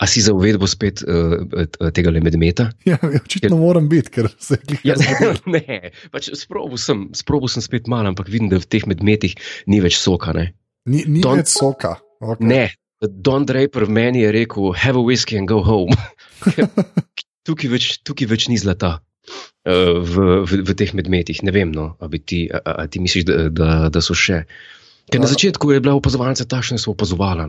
A si za uvedbo spet uh, tega le medmeta? Ja, očitno ker... moram biti, ker se ja, ne, pač sprobil sem, sprobil sem spet malo, ampak vidim, da v teh medmetih ni več soka. Ne? Ni, ni Don... več soka. Okay. Ne, Don Draper v meni je rekel: Have a whiskey and go home. tukaj, več, tukaj več ni zlata. Uh, v, v, v teh medmetih, ne vem, no, ali ti, ti misliš, da, da, da so še. Ker na začetku je bila opazovalnica takšna, da so opazovala.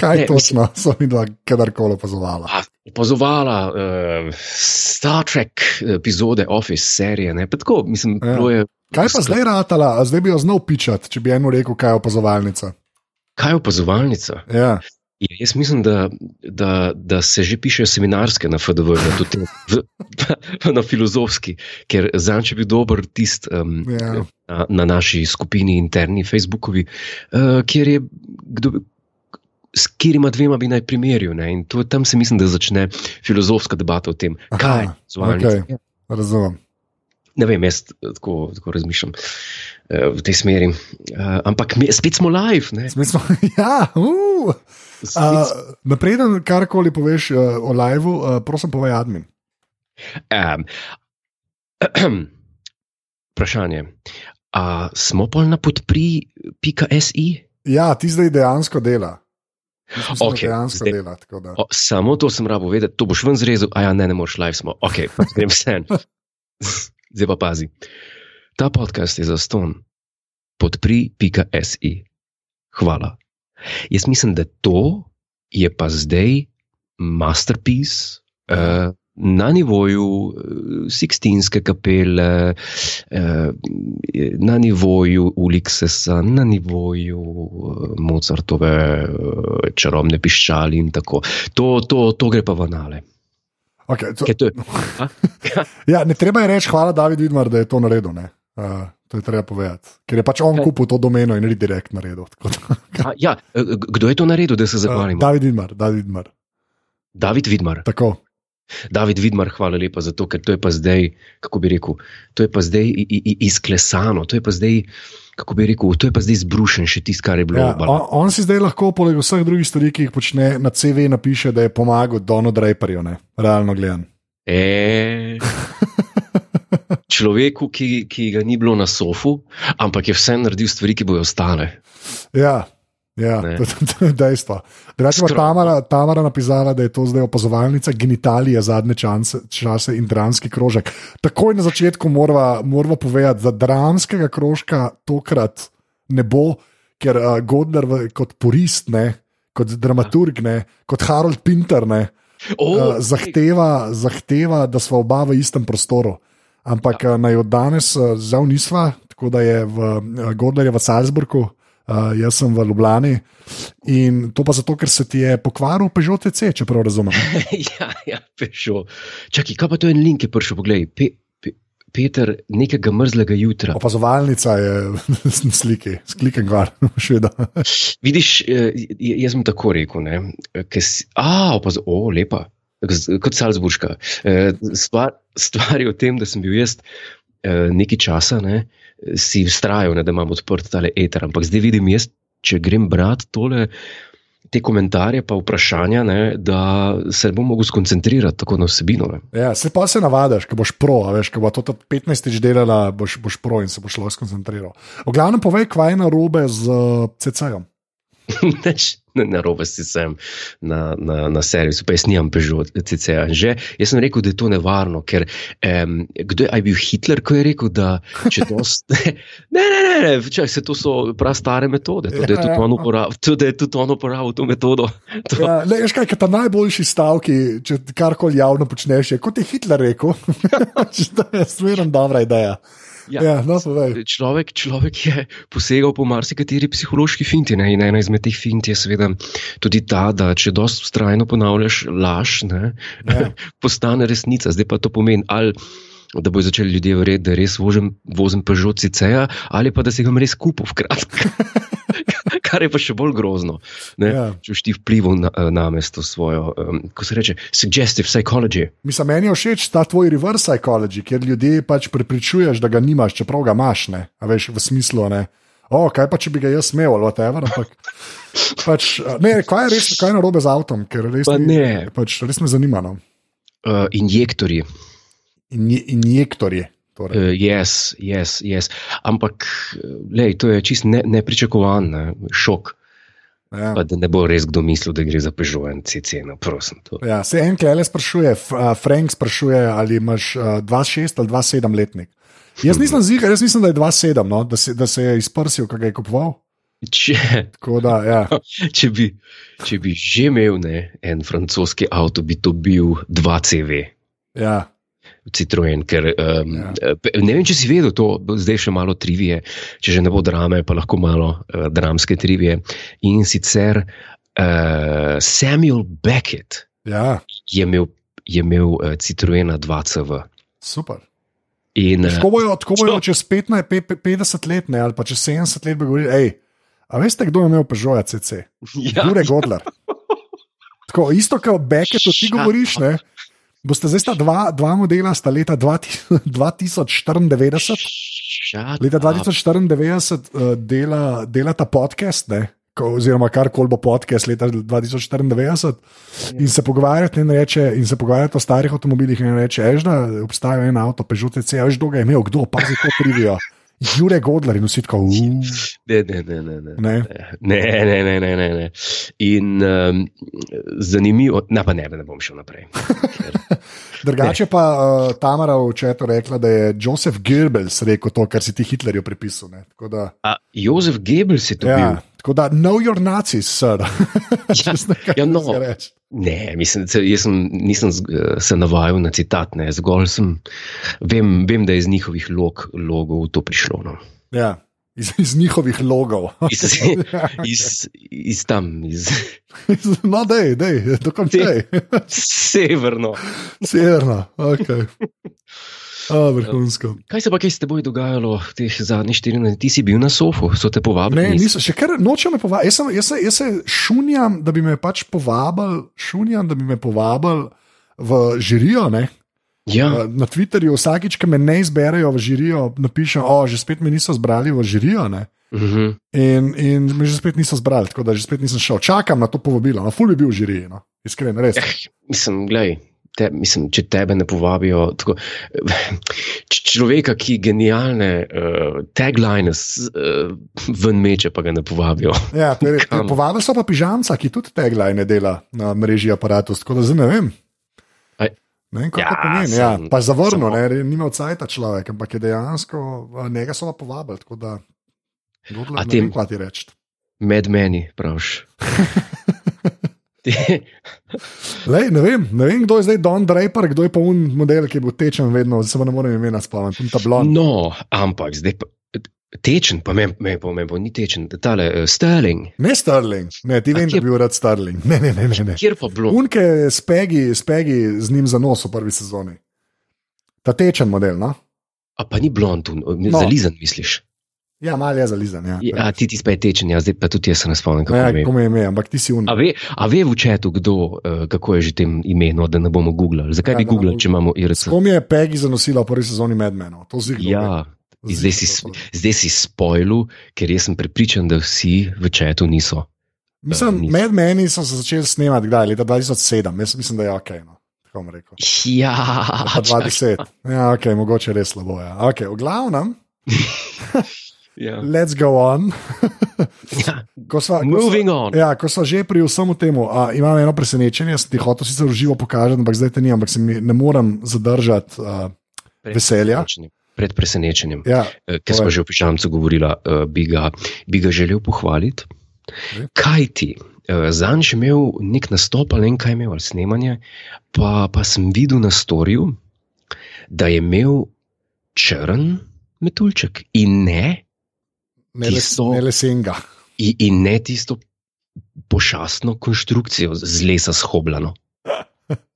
Kaj ne, točno so mi dva, kadarkoli opazovala? Opazovala uh, Star Trek epizode Office serije. Tako, mislim, ja. je, kaj pa zdaj ratala, zdaj bi jo znal pičati, če bi eno rekel, kaj je opazovalnica. Kaj je opazovalnica? Ja. Ja, jaz mislim, da, da, da se že pišejo seminarske na FDV, na, tudi, v, na filozofski, ker za če bi bil dober tist um, yeah. Ja. na, na naši skupini interni Facebookovi, uh, kjer je kdo. S katerima dvema bi naj primerjal? In to, tam se mislim, da začne filozofska debata o tem, Aha, kaj je zvolenje. Okay. Razumem. Ne vem, jaz tako, tako razmišljam uh, v tej smeri. Uh, ampak mi, spet smo live. Smo, ja, uh. uh, Napreden, karkoli poveš uh, o liveu, uh, prosim, povej admin. Um, vprašanje. Uh, smo pa na podpri.si? Ja, ti zdaj dejansko dela. Okay, dejansko zdaj, dela o, samo to sem rabo vedeti, to boš ven zrezal, a ja, ne, ne moreš live smo. Ok, grem sen. Zdaj pa pazi. Ta podcast je za ston. Podpri.si. Hvala. Jaz mislim, da to je pa zdaj masterpiece uh, na nivoju uh, Sixtinske kapele, uh, na nivoju Ulixesa, na nivoju Mozartove čarobne piščali in tako. To, to, to gre pa v nale. Okay, to... To ja, ne treba je reči, hvala, David Vidmar, da je to naredil. Uh, to je treba povedati. Ker je pač on kupil to domeno in je direkt naredil. A, ja, kdo je to naredil, da se zahvalim? Uh, David Vidmar. David Vidmar. David Vidmar. Tako. David Vidmar, hvala lepa za to, ker to je pa zdaj, kako bi rekel, to je pa zdaj izklesano, to je pa zdaj kako bi rekel, to je pa zdaj zbrušen, še tisto, kar je bilo. Ja, on, on si zdaj lahko, poleg vseh drugih stvari, ki jih počne na CV, napiše, da je pomagal Donu Draperju, ne? realno gledano. E... Človeku, ki, ki ga ni bilo na sofu, ampak je vse naredil stvari, ki bojo ostale. Ja, Ja, to je dejstvo. Drugače pa Tamara, Tamara napisala, da je to zdaj opazovalnica genitalije zadnje čase, čase in dranski krožek. Takoj na začetku moramo morva povedati, da dranskega krožka tokrat ne bo, ker uh, Godler v, kot purist, ne, kot dramaturg, ne, kot Harold Pinter ne, oh, uh, zahteva, zahteva, da smo oba v istem prostoru. Ampak ja. uh, naj od danes žal nisva, tako da je v Godlerju v Salzburgu uh, jaz sem v Ljubljani. In to pa zato, ker se ti je pokvaril Peugeot TC, če prav razumem. ja, ja, Peugeot. Čakaj, kaj pa to je en link, ki je prišel, poglej. Pe Peter, nekega mrzlega jutra. Opazovalnica je na sliki, sklikem gvar, še vedno. Vidiš, eh, jaz sem tako rekel. Si, a, opaz, o, lepa, kot Salzburška. Eh, stvar, stvar je v tem, da sem bil jaz nekaj časa. Ne, si vztrajal, da imam odprt ta eter. Ampak zdaj vidim, jaz, če grem brati tole, te komentarje, pa vprašanja, ne, da se bom mogel skoncentrirati tako na vsebino. Ja, se pa se navadiš, ko boš pro, veš, ko bo to 15-tič delala, boš, boš pro in se boš lahko skoncentriral. V glavnem, povej, kaj je na robe z uh, CC-jem. na robe si sem na, na, na servisu, pa jaz nimam Peugeot, CCA. Že jaz sem rekel, da je to nevarno, ker um, kdo je, bil Hitler, ko je rekel, da če to stane. Ne, ne, ne, ne čak, se to so prav stare metode, to, da je tudi on uporabil to metodo. To. Ja, ne, veš kaj, ta najboljši stavki, če karkoli javno počneš, je kot je Hitler rekel. to je smerno dobra ideja. Ja, ja, no, človek, človek je posegal po marsikateri psihološki finti. Ne? In ena izmed teh fint je seveda tudi ta, da če dosti ustrajno ponavljaš laž, ne, ja. postane resnica. Zdaj pa to pomeni, ali da bo začeli ljudje verjeti, da res vozim, vozim Peugeot CC-ja, ali pa da si ga res kupil v kratkem. kar je pa še bolj grozno. Ja. Če ti vplival na, na mesto svojo, um, ko se reče, suggestive psychology. Mislim, meni je všeč ta tvoj reverse psychology, kjer ljudi pač prepričuješ, da ga nimaš, čeprav ga imaš, ne, A veš v smislu. Ne? O, kaj pa če bi ga jaz smel, ali whatever. Ampak, pač, ne, kaj je res, kaj je narobe z avtom, ker res, Pa ne. pač, res me zanima. No. Uh, injektorji. Inje, injektorje. Torej. Uh, yes, yes, yes. Ampak, lej, to je čist ne, nepričakovan ne, šok. Ja. Pa da ne bo res kdo mislil, da gre za Peugeot CC, no, prosim. To. Ja, se en klele sprašuje, a, Frank sprašuje, ali imaš a, 2,6 ali 2,7 letnik. Jaz nisem zigar, jaz mislim, da je 2,7, no, da, se, da se je izprsil, kaj je kupoval. Če, Tako Da, ja. če, bi, če bi že imel ne, en francoski avto, bi to bil 2CV. Ja. Citroen, ker um, Ja. ja. ne vem, če si vedel, to zdaj še malo trivije, če že ne bo drame, pa lahko malo uh, dramske trivije. In sicer uh, Samuel Beckett ja, je imel, je imel uh, Citroena 2CV. super. In, Tako bojo, tako bojo čez 15, pe- pe- 50 let, ne, ali pa čez 70 let, bi govorili, hej, a veste, kdo je imel Peugeot CC? ja, Jure Godler. Tako, isto kot Beckett, ti govoriš, ne? Boste zdaj sta dva, dva modela, sta leta 2000 2094, Shut leta up. 2094 uh, dela, dela ta podcast, ne? Oziroma kar koli bo podcast leta 2094, in se pogovarjate, in, reče, in se pogovarjate o starih avtomobilih, in reče, da obstaja en avto, Peugeot CC, veš, kdo ga je imel, kdo, pazi to trivijo. Jure Godler in vsi tako, uf, Ne, ne, ne, ne, ne. ne. Ne, ne, ne, ne, ne, ne. In um, zanimivo, ne, pa ne, ne bom šel naprej. Ker, Drugače pa uh, Tamara v četu rekla, da je Joseph Goebbels rekel to, kar si ti Hitlerju pripisal. ne. Da, a Jozef Goebbels je to bil. Ja, tako da, know your Nazis, sir. Nekaj ja, no. Ne, mislim, da jaz sem, nisem eh, se navajal na citat, ne, zgolj sem, vem, vem, da je iz njihovih log, logov to prišlo. No. Ja, iz, iz njihovih logov. Iz, iz, iz tam, iz no, dej, dej, dokončaj. severno. Severno, ok. A, vrhunsko. Kaj se pa kaj s teboj dogajalo teh zadnjih 14? Ti si bil na sofu, so te povabili? Ne, niso, še kar nočem me povabiti. Jaz, sem- jaz, se- jaz se šunjam, da bi me pač povabili, šunjam, da bi me povabili v žirijo. Ne? Ja, Uh, Na Twitterju vsakič, ko me ne izberejo v žirijo, napišem, da že spet me niso zbrali v žirijo. Ne? uh -huh. In, in me že spet niso zbrali, tako da že spet nisem šel. Čakam na to povabilo, no, ful bi bil v žiriji, no. iskreno, res. Eh, mislim, glej, te, mislim, če tebe ne povabijo. Tako, človeka, ki genialne uh, tagline uh, ven meče, pa ga ne povabijo. Ja, to je res. Kam? Povabili so pa pižamca, ki tudi tagline dela na mreži aparatus, tako da zdaj ne vem. Aj. Ne Ja, to pomeni. sem- Ja, pa zavrnil, ne, ni imel cajta človek, ampak je dejansko, njega so pa povabili. Tako da, A ne tem- vem, kaj ti reči. Med meni, praviš. Ti- Lej, ne, vem, ne vem, kdo je zdaj Don Draper, kdo je pa un model, ki bo tečen vedno, pa ne morem imena spomniti, tam ta blond. no, ampak zdaj pa. Tečen, pa me, me bo ni tečen, tale uh, Sterling. Ne Sterling, ne, ti vem, da kje- bi bil rad Sterling. Ne, ne, ne. ne, ne. Kjer pa bilo? Unke spegi, spegi z njim za nos v prvi sezoni. Ta tečen model, no? A pa ni blond. No. zalizan, misliš? Ja, malo je zalizan. Ja, Ja, ti ti spet tečen, ja, zdaj pa tudi jaz se ne spomnim, ja, je. kako me je ime, ampak ti si un. A ve, a ve v četu, kdo, uh, kako je že tem imeno, da ne bomo googlali? Zakaj Ja, bi googlali, če imamo IRC? Kom je Peggy zanosila v prvi sezoni Medmeno? To zig. Ja, in zdaj si, zdaj si spojil, ker jaz sem prepričan, da vsi v četu niso. Mislim, niso. Medmeni so se začeli snemati, kdaj, leta 2007, jaz mislim, da je ok. No. Tako bom rekel. Ja, Pa čakaj. 20. Ja, ok, mogoče res slabo. Ja. Okay, v glavnem, ja. let's go on. ja. Ko sva, ko Moving sva, on. Ja, ko smo že pri vsem temu, a, imam eno presenečenje, sem ti hotel sicer živo pokazati, ampak zdaj te ni, ampak se mi ne morem zadržati uh, Pred veselja. presenečenjem. Pred presenečenjem. Ja, Eh, Ker smo že v pižamcu govorili, uh, bi, ga- bi ga želel pohvaliti. Ne. Kaj ti? Uh, Zanj je imel nek nastop ali ne vem kaj je imel, ali snemanje, pa, pa sem videl na storju, da je imel črn metuljček in ne, ne, le, tisto- ne le senga. in, in ne tisto pošastno konstrukcijo z lesa shobljeno.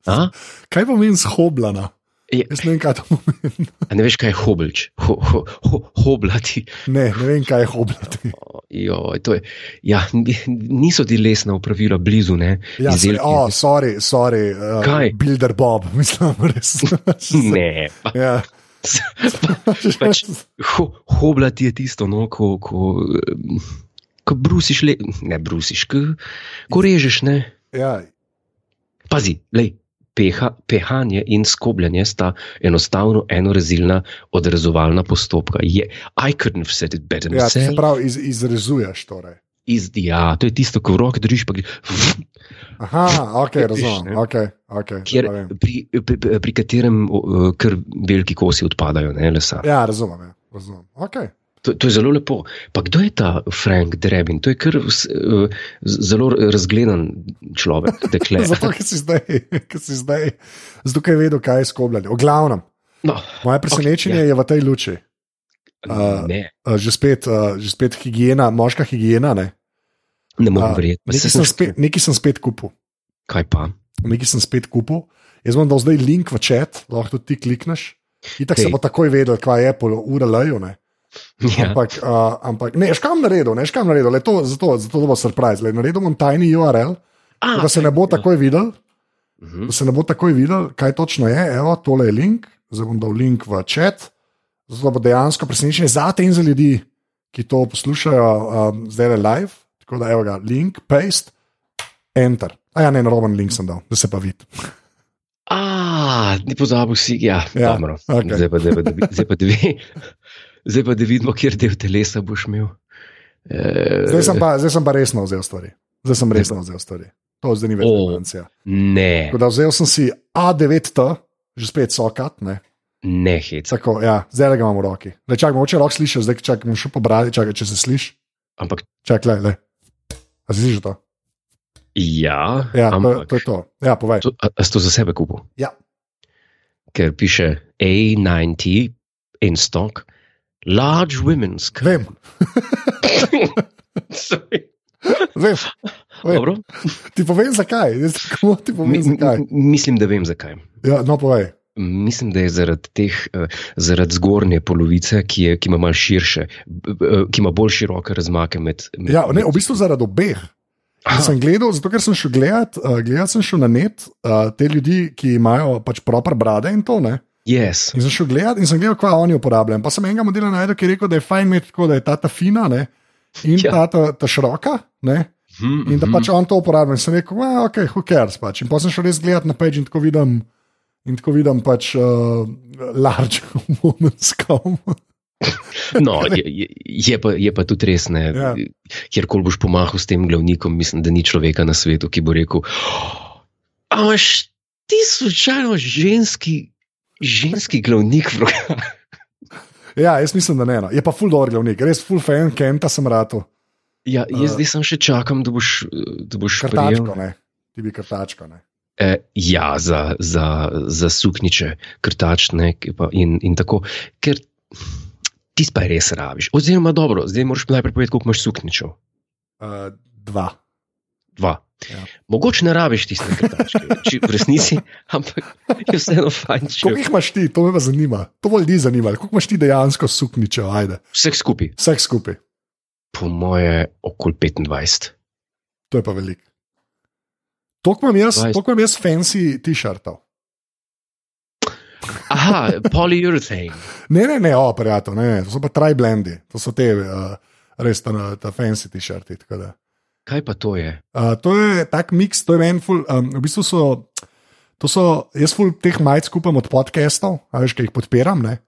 A? Kaj pomeni shoblana? Je- Jaz ne vem, kaj to pomeni. Ne veš, kaj je hobelč, ho, ho, ho, hoblati. Ne, ne vem, kaj je hoblati. Jo, je, ja, ni- niso ti lesna upravila blizu, ne? Ja, se, Izdelki. oh, sorry, sorry. Uh, Kaj? Builder Bob, mislim, res. Ne, pa, ja. pač, ho, hobla ti je tisto, no, ko, ko, ko brusiš, le, ne brusiš, ko, ko režeš. Ne. Ja. Pazi, lej, peha, pehanje in skobljanje sta enostavno enorezilna odrezovalna postopka. Je, I couldn't have said it better. Ja, se pravi, iz, izrezuješ torej. Iz, ja, to je tisto, ko v roki držiš. Pa... Aha, ok, razumem. Okay, okay, Kjer, pri, pri, pri katerem kar veliki kosi odpadajo, ne lesa. Ja, razumem. Ja, razumem. Okay. To, to je zelo lepo. Pa kdo je ta Frank Drebin? To je kar zelo razgledan človek. Zato, ker si zdaj, ker si zdaj, zato, ker je vedel, kaj je skobljanje. O glavnem. No, Moje presenečenje okay, ja. je v tej luči. Uh, uh, že, spet, uh, že spet higiena, moška higiena. Ne, ne morem verjeti. Uh, nekaj, sem spet, nekaj sem spet kupil. Kaj pa? Nekaj sem spet kupil. Jaz bom dal zdaj link v čat, lahko tudi ti klikneš. In tako se bo takoj vedel, kaj je ura lejo. Ja. Ampak, uh, ampak ne, škam naredil, ne, škam naredil, le to, zato, zato bo surprise. Le, naredil bom tajni URL, A, da se ne bo takoj videl. Uh mhm. -huh. Da se ne bo takoj videl, kaj točno je. Evo, tole je link, zdaj bom dal link v čat, zato bo dejansko presenečenje za te in za ljudi, ki to poslušajo um, zdaj le live. Tako da, evo ga, link, paste, enter. A ja, ne, naroben link sem dal, da se pa vidi. Ah, ni pozabil si, ja, ja dobro. Okay. Zdaj pa, zdaj pa, zdaj pa dve. Zdaj pa da vidimo, kjer del telesa boš imel. E... Zdaj, sem pa, zdaj sem pa resno vzel stvari. Zdaj sem resno vzel stvari. To zdaj ni več informacija. Ne. Da, vzel sem si A9T, že spet sokat. Ne, ne hit. Tako, ja, zdaj ga imam v roki. Le, čak, moče lahko slišiš, zdaj bom še pobrati, čakaj, če se slišiš. Ampak. Čakaj, le, le. A si slišiš to? Ja, ja ampak, to, to je to. Ja, povej. To, a, a si to za sebe kupil? Ja. Ker piše A90 in stock. Large women's. Vem. vem. vem. Ti povem, zakaj. Ti povem, zakaj. Mislim, da vem, zakaj. Ja, no, povej. Mislim, da je zaradi, teh, eh, zaradi zgornje polovice, ki, je, ki ima malo širše, ki ima bolj široke razmake. Med, med, ja, ne, v bistvu zaradi obeh. Sem gledal, zato ker sem šel gledat, uh, gledat sem šel na net te ljudi, ki imajo pač proper brade in to. Ne? Yes. In sem šel gledat in sem gledal, kaj oni uporabljajo. Pa sem enega modela najdel, ki je rekel, da je fajn imeti tako, da je ta ta fina ne? in ja. ta, ta, ta široka. Ne? Hmm, in da mhm. pač on to uporablja. In sem rekel, ok, who cares. Pač. In pa sem šel res gledat na page in tako vidim, in tako vidim pač uh, large women's com. No, je, je, pa, je pa tudi res, da ja. kjerkoli boš pomahal s tem glavnikom, mislim, da ni človeka na svetu, ki bo rekel: Ampak ti slučajno ženski ženski glavnik v rokah. Ja, jaz mislim, da ne. No. Je pa full dobro glavnik, res full fan, kenta sem rado. Ja, jaz uh, zdaj sem še čakam, da boš, da boš krtačko, ne. Ti bi krtačko, ne. E, ja, za, za, za sukniče, krtačne in, in tako. Ker ti pa res rabiš. Oziroma, dobro, zdaj moraš najprej povedati, koliko imaš sukničev. Uh, dva. Dva. Ja. Mogoče ne rabiš tiste krtačke, če v resnici, ampak je vseeno fajn. Koliko jih imaš ti, to me zanima. To bolj ljudi zanima. Koliko imaš ti dejansko sukničev, ajde. Vseh skupaj. Vseh skupaj. Po moje, okoli 25. To je pa veliko. Toliko imam jaz, toliko imam jaz fancy t-shirtov. Aha, polyurethane. ne, ne, ne, operator, ne, ne, to so pa tri-blendi, to so te, uh, res ta, ta fancy t-shirti. Kaj pa to je? Uh, to je tak miks, to je en ful. Um, v bistvu so, to so, jaz ful teh majc skupam od podcastov, veš, ki jih podpiram. Ne?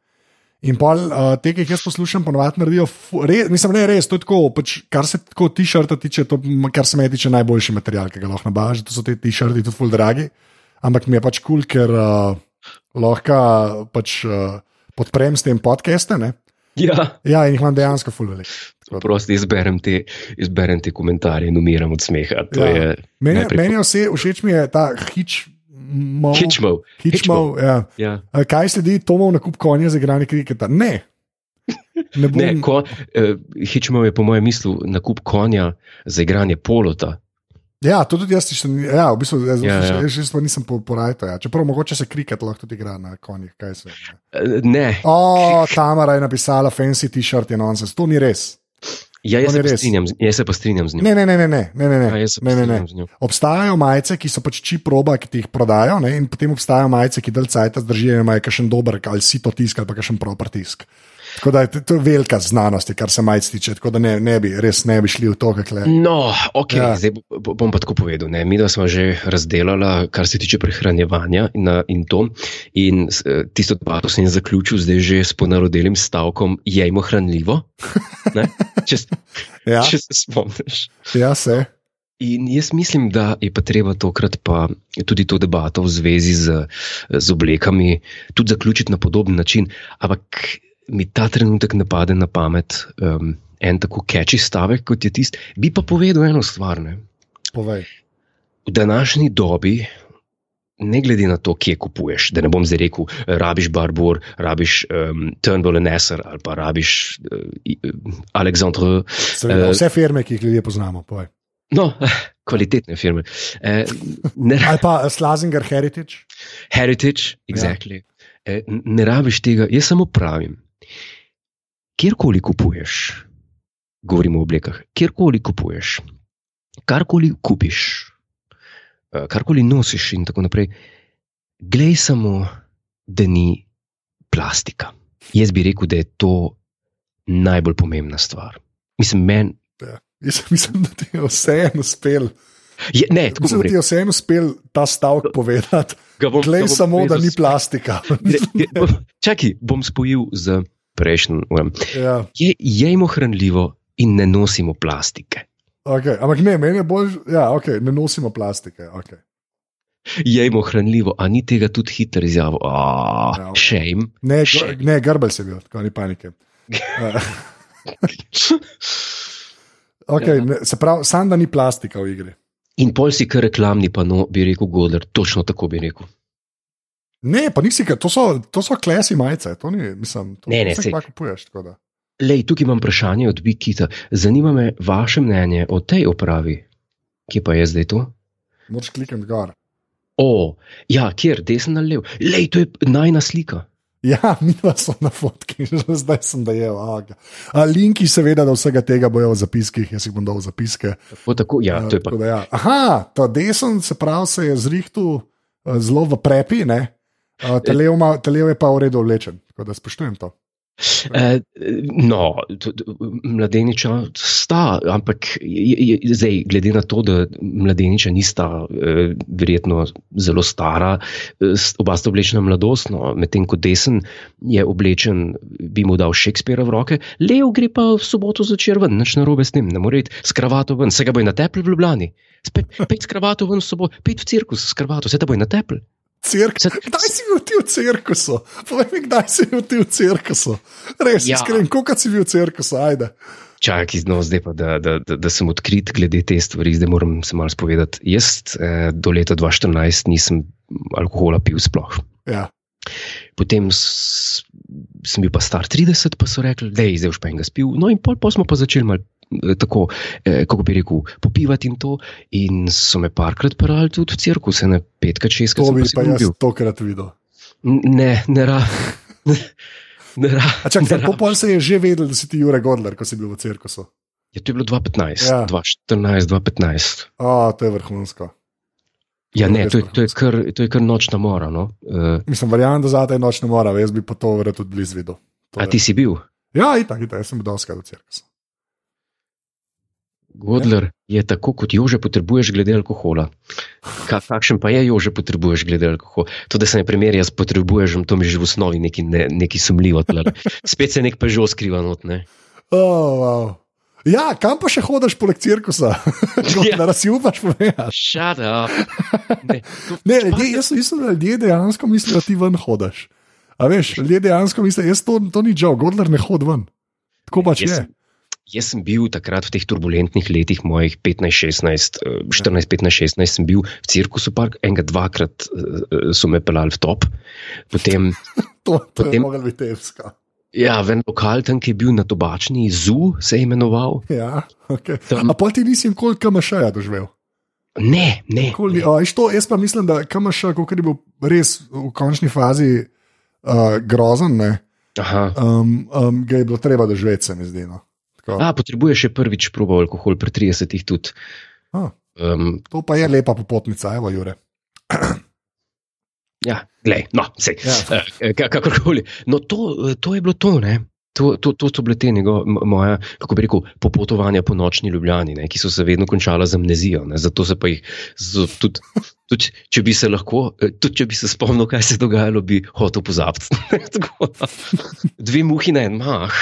In pa uh, te, ki jih jaz poslušam, ponovadi naredijo, re, mislim, ne res, to je tako, pač, kar se tako t-shirta tiče, to, kar se mi tiče, najboljši material, ki ga lahko nabaviš, to so te t-shirti, tudi ful dragi. Ampak mi je pač kul, cool, ker uh, lahko pač, uh, podprem s tem podcastom. Ja. ja, in jih imam dejansko fulveli. Prosti izberem te, izberem te komentarje in umiram od smeha. Ja. Meni, meni vse všeč mi je ta hič. Hitchmo. Hitchmo, ja. ja. Kaj sledi Tomov nakup konja za igranje kriketa? Ne. ne, bom... ne ko, uh, Hitchmo je po mojem mislu nakup konja za igranje polota. Ja, to tudi jaz še ja, v bistvu, jaz, ja, ja. Jaz, jaz nisem porajal. Ja. Čeprav mogoče se kriket lahko tudi igra na konjih. Se, ne. ne. O, Tamara je napisala fancy t-shirt in nonsense. To ni res. Ja, jaz, se strinjam, jaz se pa strinjam z njim. Ne, ne, ne, ne, ne, ne, ne, ja, ne, ne, ne. Obstajajo majice, ki so pač čip roba, ki ti jih prodajo, ne, in potem obstajajo majice, ki del cajt zdržijo, imajo kakšen dober ali si to tisk ali pa kakšen proper tisk. Tako da je to velika znanost, kar se majc tiče. Tako da ne, ne bi, res ne bi šli v to, kako je. No, ok, ja. zdaj bom pa tako povedal. Ne. Mi smo že razdelali, kar se tiče prehranjevanja in, in to. In eh, tisto debato sem zaključil zdaj že s ponarodelim stavkom: jejmo hranljivo. Če, ja. če se spomniš. Ja, se. In jaz mislim, da je pa treba tokrat pa tudi to debato v zvezi z, z oblekami tudi zaključiti na podoben način. Ampak mi ta trenutek ne pade na pamet um, en tako keči stavek, kot je tisti. Bi pa povedal eno stvar. Ne? Povej. V današnji dobi, ne glede na to, kje kupuješ, da ne bom zdaj rekel, rabiš Barbour, rabiš um, Turnbull Nesser ali pa rabiš uh, Alexandre. Seveda, uh, vse firme, ki jih ljudje poznamo. Povej. No, kvalitetne firme. Eh, ali pa Slazinger Heritage. Heritage, exactly. Ja. Eh, ne rabiš tega, jaz samo pravim kjerkoli kupuješ, govorimo o oblekah, kjerkoli kupuješ, karkoli kupiš, eh, karkoli nosiš, in tako naprej, glej samo, da ni plastika. Jaz bi rekel, da je to najbolj pomembna stvar. Mislim, men... ja, jaz mislim, da ti je vseeno uspel. Je, ne, tako mislim, da ti je vseeno uspel ta stavek povedati. Glej samo, da ni plastika. Čakaj, bom spojil z prejšnjim urem. Ja. Je, jemo hranljivo in ne nosimo plastike. Okay. Ampak ne, meni je bolj, da ja, okay, ne nosimo plastike. Okay. Jemo hranljivo, a ni tega tudi hitro izjavo. Oh, ja, okay. Ne, ne grbel se bil, tako ni panike. okay, ja. ne, se pravi, sam da ni plastika v igri. In pol si kar reklamni, pa no, bi rekel Godler, točno tako bi rekel. Ne, pa nisi, to so, to so klesi majice, to ni, mislim, to ne, ne, se lahko kupuješ. Lej, tukaj imam vprašanje od Bikita. Zanima me vaše mnenje o tej opravi. Kje pa je zdaj to? Moč klikati gor. O, ja, kjer, desen ali lev. Lej, to je najna slika. Ja, mi pa smo na fotki, že zdaj sem da je. Linki, seveda, da vsega tega bojo v zapiskih, jaz jih bom dal v zapiske. Tako, tako, ja, to je pa. Ja. Aha, ta desen se pravi, se je zrihtu zelo v prepi, ne? Telev je pa v redu oblečen, tako da spoštujem to. Uh, no, mladeniča sta, ampak je, je, zdaj, glede na to, da mladeniča nista uh, verjetno zelo stara, uh, oba sta oblečena mladostno, medtem ko desen je oblečen, bi mu dal Shakespeare v roke, lev gre pa v soboto začer ven, nič narobe s tem, ne more iti s kravato ven, se ga bo na tepel v Ljubljani, spet pet s kravato ven v soboto, pet v cirkus s kravato, se ta bo na tepel. Cirkus. Kdaj si bil ti v cirkusu? Povej mi, kdaj si bil ti v cirkusu? Res, ja. iskren, koliko si bil v cirkusu, ajde. Čakaj, no, zdaj pa, da, da, da, da sem odkrit glede te stvari, zdaj moram se malo spovedati. Jaz eh, do leta 2014 nisem alkohola pil sploh. Ja. Potem sem bil pa star 30, pa so rekli, da je zdaj už pa enega spil. No, in pol, pol smo pa začeli malo tako, eh, kako bi rekel, popivati in to. In so me parkrat parali tudi v cirkus, ne petkrat, šestkrat. To bi pa jaz tokrat videl. Ne, ne ra. Kako pol se je že vedel, da si ti Jurek Godler, ko si bil v cirkusu? Ja, to je bilo 2015, ja. 2014, 2015. A, to je vrhunsko. Ja, ne, to je, to, je kar, to je kar nočna mora. No? Uh, Mislim, verjamem, da za te nočne mora, jaz bi pa to verjetno tudi blizu videl. A je. ti si bil? Ja, itak, itak, jaz sem bil doskrat v cirkusu. Godler je tako, kot jože potrebuješ glede alkohola. Kakšen pa je jože potrebuješ glede alkohola? To, da se ne primerja s potrebuješ, to mi že v osnovi neki, ne, neki sumljivo. Spet se nek pa že oskriva not. Ne? Oh, wow. Ja, kam pa še hodiš poleg cirkusa? Ja. Da si upaš povedati. Šat, ne, ne ljudje, jaz mislim, da ljudje dejansko mislijo, da ti ven hodiš. A veš, ljudje dejansko mislijo, da to, to ni žal, Godler ne hodi ven. Tako pač je. Jaz sem bil takrat v teh turbulentnih letih, mojih 15, 16, 14, 15, 16, sem bil v cirkusu, park, enega, dvakrat uh, so me pelali v top. Potem, to to potem, je mogel biti evska. Ja, ven lokal tam, ki je bil na tobačni, ZU se je imenoval. Ja, okay. tam, A pa ti nisi nikoli KMŠ-ja doživel? Ne, ne. Koli, ne. A, to, jaz pa mislim, da KMŠ, kot je bil res v končni fazi uh, grozen, um, um, ga je bilo treba doživeti, se mi zdi. No. A, potrebuješ še prvič probo alkohol, pri 30-ih tudi. Um, to pa je lepa popotnica, evo, Jure. ja, gledaj, no, vse. Ja. Uh, kakorkoli. No, to, to je bilo to, ne. To, to, to so bile te njegove, moja, kako bi rekel, popotovanja po nočni Ljubljani, ne, ki so se vedno končala z amnezijo. Ne, zato se pa jih, tudi, tudi če bi se lahko, eh, tudi če bi se spomnil, kaj se je dogajalo, bi hotel pozabiti. Dve muhi na en mah.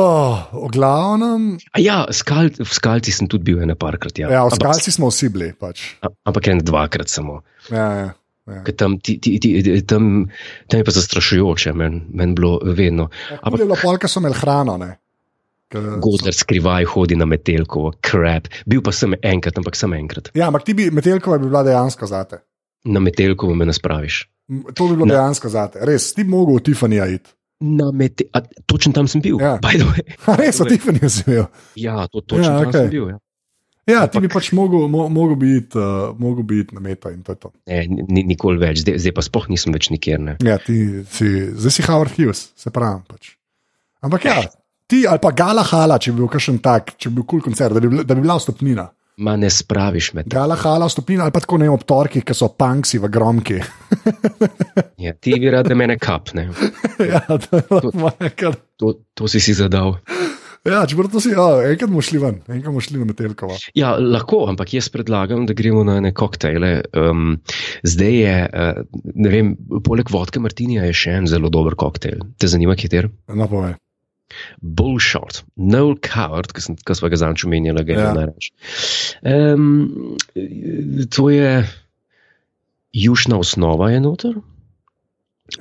Oh, o glavnem. Ja, skal, v skalci sem tudi bil ene parkrat. Ja, ja v skalci smo vsi bili. Pač. Ampak en dvakrat samo. Ja, ja. Ja. Tam, ti, ti, ti, tam, tam je pa zastrašujoče, meni men bilo vedno. Ampak je bilo polka, so imeli hrano. Godler skrivaj hodi na metelko, krep. Bil pa sem enkrat, ampak sem enkrat. Ja, ampak ti bi metelkova bi bila dejansko zate. Na metelkovo me naspraviš. To bi bilo na, dejansko zate. Res, ti bi mogel v Tiffanyja iti. Mete, a, točen tam sem bil. Ja. Res, v Tiffanyju si bil. Ja, to točno ja, okay. tam sem bil. Ja. Ja, ti bi pač mogel, mo, mogel biti uh, bit na meta in to je to. Ne, ni, nikoli več, zdaj, zdaj pa spoh nisem več nikjer. Ne. Ja, ti si, zdaj si Howard Hughes, se pravi. Pač. Ampak ja, ti ali pa Gala Hala, če bi bil kakšen tak, če bi bil kul cool koncert, da bi, da bi bila stopnina. Ma ne spraviš med. Gala Hala, stopnina ali pa tako ne ob torkih, ki so punksi v gromki. ja, ti bi rad, da me ne kapne. ja, to to. To, to si si zadal. Ja, če bomo si, ja, enkrat bomo šli ven, enkrat bomo šli na Metelkovo. Ja, lahko, ampak jaz predlagam, da gremo na neke koktejle. Um, zdaj je, uh, ne vem, poleg vodke Martinija je še en zelo dober koktejl. Te zanima, kje ter? No, povej. Bullshot, Noel Coward, ki smo ga zanj omenjali, ga je ja. najraž. Um, to je južna osnova, je noter,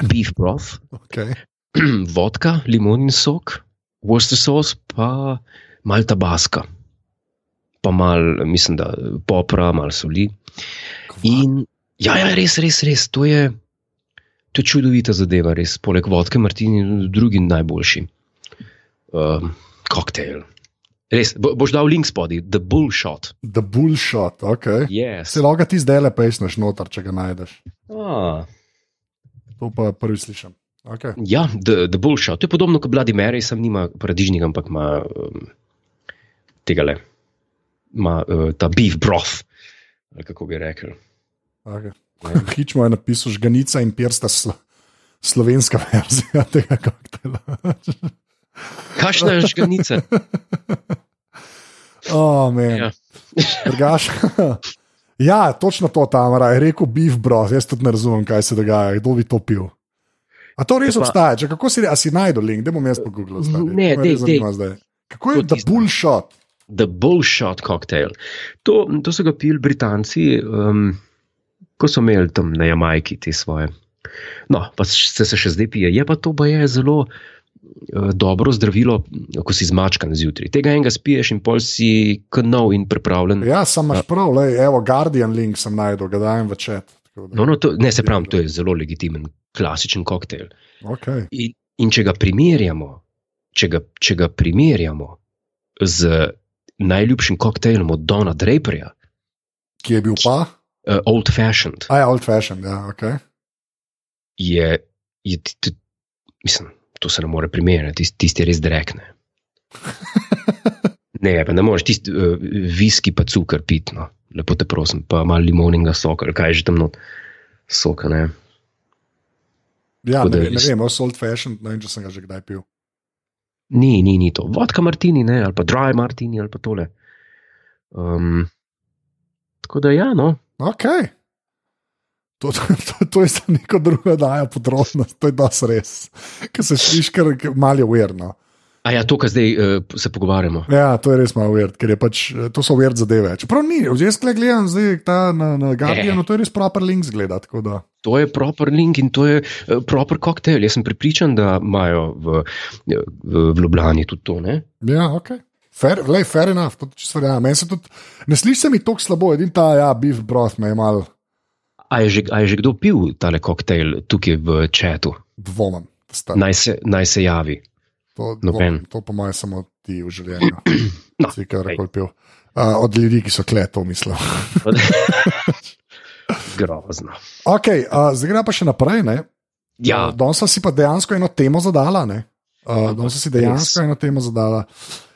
beef broth, okay. vodka, limonin sok. Worcester sauce, pa malo tabaska, pa malo, mislim, da popra, malo soli. In, ja, ja, res, res, res, to je, to je čudovita zadeva, res, poleg vodke, Martini, drugi najboljši um, koktejl. Res, bo, boš dal link spodaj, The Bullshot. The Bullshot, ok. Yes. Se lahko ti zdaj le pejsneš noter, če ga najdeš. Ah. To pa prvi slišim. Okay. Ja, the, the bullshit. To je podobno kot Bloody Mary, sem nima paradižnika, ampak ima um, tega le, ima uh, ta beef broth, kako bi rekel. Okay. Ja. Hičmo je napisal žganica in prsta slo, slovenska verzija tega koktela. Kakšna žganica? Oh, ja. ja, točno to tam je rekel, beef broth. Jaz tudi ne razumem, kaj se dogaja, kdo bi to pil. A to res pa, obstaja? Če, kako si, si najdel link, da bom jaz pogooglil? Ne, ne, ne. Kako je to bullshot? The bullshot cocktail. To, to so ga pili Britanci, um, ko so imeli tam na Jamajki te svoje. No, pa se, se še zdaj pije. Je pa to, pa je zelo dobro zdravilo, ko si zmačkan zjutraj. Tega enega spiješ in pol si knov in pripravljen. Ja, sem imaš prav, le, evo, Guardian link sem najdel, ga dajem v čet. No, no, to, ne, se pravi, to je zelo legitimen, klasičen koktejl. Okay. In, in če ga primerjamo, če ga, če ga primerjamo z najljubšim koktejlom od Dona Draperja, ki je bil pa? Uh, old fashioned. A je old fashioned, ja, ok. Je, je t, mislim, to se ne more primerjati, tisti, tisti res drekne. ne, pa ne moreš, tisti uh, viski pa cukor pitno lepo te prosim, pa malo limoninga soka, kaj že tam not, soka. Ne? Ja, ne, ne vem, o salt fashion, ne vem, če sem ga že kdaj pil. Ni, ni, ni to. Vodka martini, ne, ali pa dry martini, ali pa tole. Um, tako da, ja, no. Ok. To, to, to, to je za neko drugo, da je podrobnost, to je dosti res. Ker se slišiš, kar malo uverno. A ja, to, kar zdaj uh, se pogovarjamo. Ja, to je res malo uvert, ker pač, eh, to so uvert zadeve. Čeprav ni, jaz gledam zdaj ta na, na Guardianu, to je res proper link zgleda. To je proper link in to je uh, proper koktejl. Jaz sem pripričan, da imajo v, v, v Ljubljani tudi to. Ne? Ja, ok. Fair, lej, fair enough, to čisto verjamem. Meni se tudi, ne sliši se mi tako slabo, edin ta, ja, beef broth me je mal. A je že, a je že kdo pil tale koktejl tukaj v četu? Dvomem. Naj se, naj se javi. To, dvom, to po mojem, samo ti v življenju. no, si kar koli pil. Uh, od ljudi, ki so kleto, mislim. Grozno. Okay, uh, zdaj gre pa še naprej. Ja. Danes si pa dejansko eno temo zadala. Ne? Uh, da so si dejansko eno temo zadala,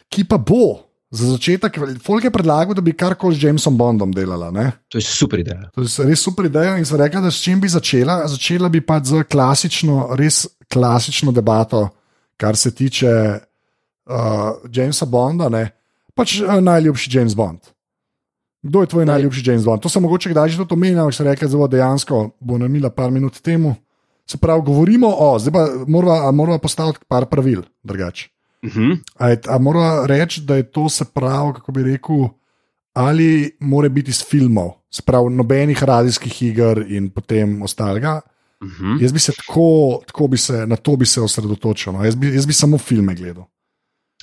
ki pa bo. Za začetek, Folk je predlagal, da bi karkoli z Jamesom Bondom delala. Ne? To je super ideja. To je res super ideja. In so rekli, da s čim bi začela. Začela bi pa z klasično, res klasično debato, kar se tiče uh, Jamesa Bonda. Ne? Pač uh, najljubši James Bond. Kdo je tvoj najljubši James Bond? To sem mogoče kdaj že to omenil, ampak se reče, da dejansko bo namila par minut temu. Se pravi, govorimo o, zdaj pa moramo mora postaviti par pravil, drugače. Uh -huh. Ali mora reči, da je to se pravi, kako bi rekel, ali mora biti iz filmov, sprav nobenih radijskih iger in potem ostalega. Uh mhm. -huh. Jaz bi se tako, tako bi se, na to bi se osredotočil. No. Jaz, bi, jaz bi samo filme gledal.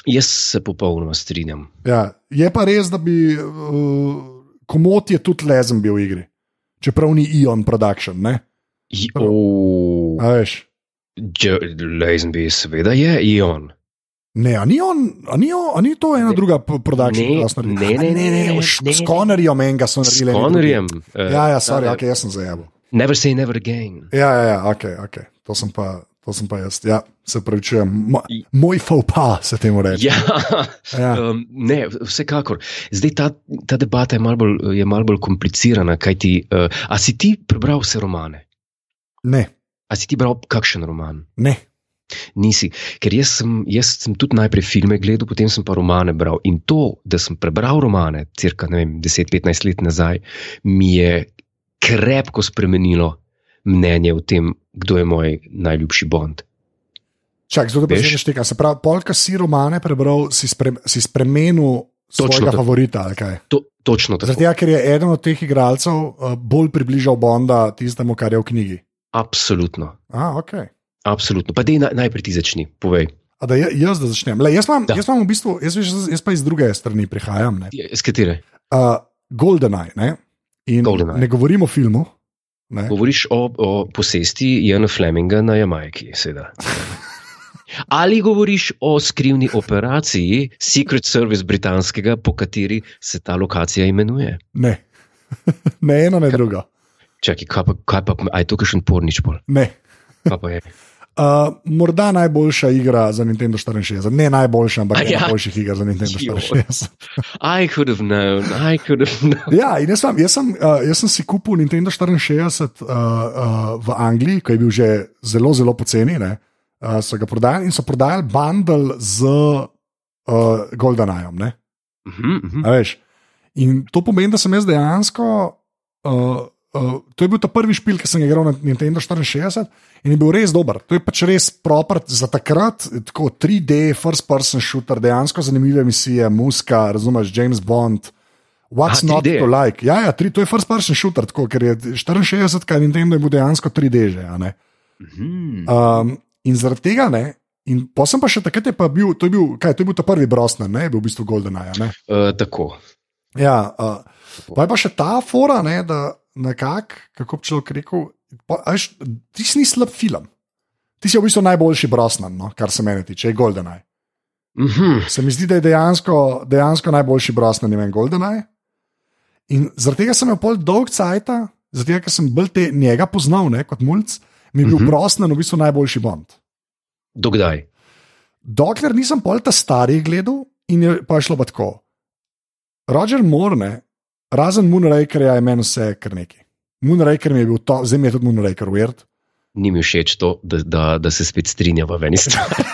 Jaz se popolnoma strinjam. Ja, je pa res, da bi uh, komot je tudi lezen bil v igri, čeprav ni Ion Production. Ne? Oh. Lezen bi seveda je Ion. Ne, a ni, on, a ni, on, a ni to ena ne, druga produkcija, ki je naredila? Ne, ne, ne, ne. S Konorjem menga so naredili. S Konorjem. Uh, ja, ja, sorry, uh, okay, jaz sem zajel. Never say never again. Ja, ja, ja ok, ok. To sem pa. To sem pa jaz, ja, se pravi, če je moj faux pas, se temu reče. Ja, ja. Um, ne, vsekakor. Zdaj ta, ta debata je malo bolj, mal bolj komplicirana. Ti, uh, a si ti prebral vse romane? Ne. A si ti bral kakšen roman? Ne. Nisi, ker jaz sem, jaz sem tudi najprej filme gledal, potem sem pa romane bral. In to, da sem prebral romane, cirka 10-15 let nazaj, mi je krepko spremenilo mnenje o tem, kdo je moj najljubši Bond. Čak, da bi se tega, se pravi, polka si romane prebral, si, spre, si spremenil svojega favorita. To, točno tako. Zato, ker je eden od teh igralcev uh, bolj približal Bonda tistemu, kar je v knjigi. Absolutno. Ah, okay. Absolutno. Pa dej na, najprej ti začni, povej. A da jaz da začnem. Le, jaz, imam, jaz imam v bistvu, jaz, jaz pa iz druge strani prihajam. Ne. Z katere? Uh, GoldenEye. Ne, Golden ne govorim o filmu. Ne. Govoriš o, o posesti Jana Fleminga na Jamajki, seveda. Ali govoriš o skrivni operaciji Secret Service britanskega, po kateri se ta lokacija imenuje? Ne, ne eno, ne drugo. Čakaj, kaj pa, kaj pa, aj to, kaj še pornič pol? Ne. Uh, morda najboljša igra za Nintendo 64, ne najboljša, ampak ena ja. najboljših iger za Nintendo 64. I could have known, I could have known. Ja, in jaz sem, jaz, sem, uh, jaz sem si kupil Nintendo 64 uh, uh, v Angliji, ki je bil že zelo, zelo poceni. Uh, so ga prodajali in so prodajali bundle z uh, GoldenEyem. Uh -huh, uh -huh. In to pomeni, da sem jaz dejansko. Uh, Uh, to je bil ta prvi špil, ki sem ga igral na Nintendo 64 in je bil res dober. To je pač res proper za takrat, tako 3D, first person shooter, dejansko zanimive misije, muska, razumeš, James Bond. What's A, not to like? Ja, ja, tri, to je first person shooter, tako, ker je 64, kaj Nintendo je bil dejansko 3D že. Mhm. Um, in zaradi tega ne. In potem pa še takrat je pa bil, to je bil, kaj, to je bil ta prvi Brosnan, ne, je bil v bistvu Golden Eye. Uh, tako. Ja, uh, pa je pa še ta fora, ne, da nekako, kako bi človek rekel, až, ti si slab film. Ti si v bistvu najboljši brosnan, no, kar se meni tiče, GoldenEye. Mm -hmm. Se mi zdi, da je dejansko, dejansko najboljši brosnan, vem, GoldenEye. In zaradi tega sem imel pol dolg cajt, zaradi tega, ker sem bolj te njega poznal ne, kot mulj, mi je bil mm -hmm. brosnan v bistvu najboljši Bond. Dokdaj? Dokler nisem pol ta stari gledal in je pa šlo pa tako. Roger Moore, Razen Moonrakerja je meni vse kar neki. Moonraker mi je bil to, zdaj mi je tudi Moonraker weird. Ni mi všeč to, da, da, da se spet strinjava v eni strani.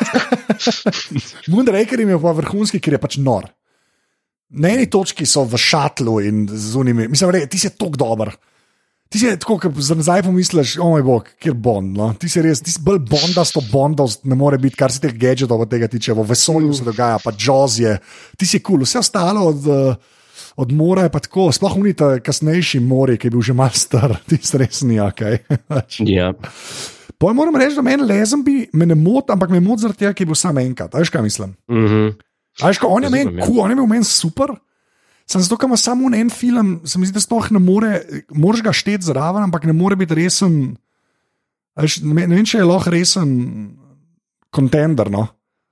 Moonraker je pa vrhunski, ker je pač nor. Na eni točki so v šatlu in z unimi, mislim, da ti si tako dober. Ti si tako, kot za nazaj pomisliš, o moj bog, kjer bond. No? Ti si res, ti si bolj bondasto bondov, ne more biti, kar se teh gadgetov tega tiče, v vesolju se dogaja, pa jaws je. Ti si kul, cool. vse ostalo od. Uh, od mora je pa tako, sploh unita kasnejši mori, ki je bil že mal star, ti stresni, ok. ja. Poj moram reči, da meni lezen bi me ne moti, ampak me moti zaradi tega, ki je bil sam enkrat. Veš, kaj mislim? Mm -hmm. Veš, on je meni kul, cool, on je bil meni super. Sem zato, ker ima samo en film, se mi zdi, da sploh ne more, moraš ga šteti zraven, ampak ne more biti resen. Veš, ne, ne vem, če je lahko resen kontender. No?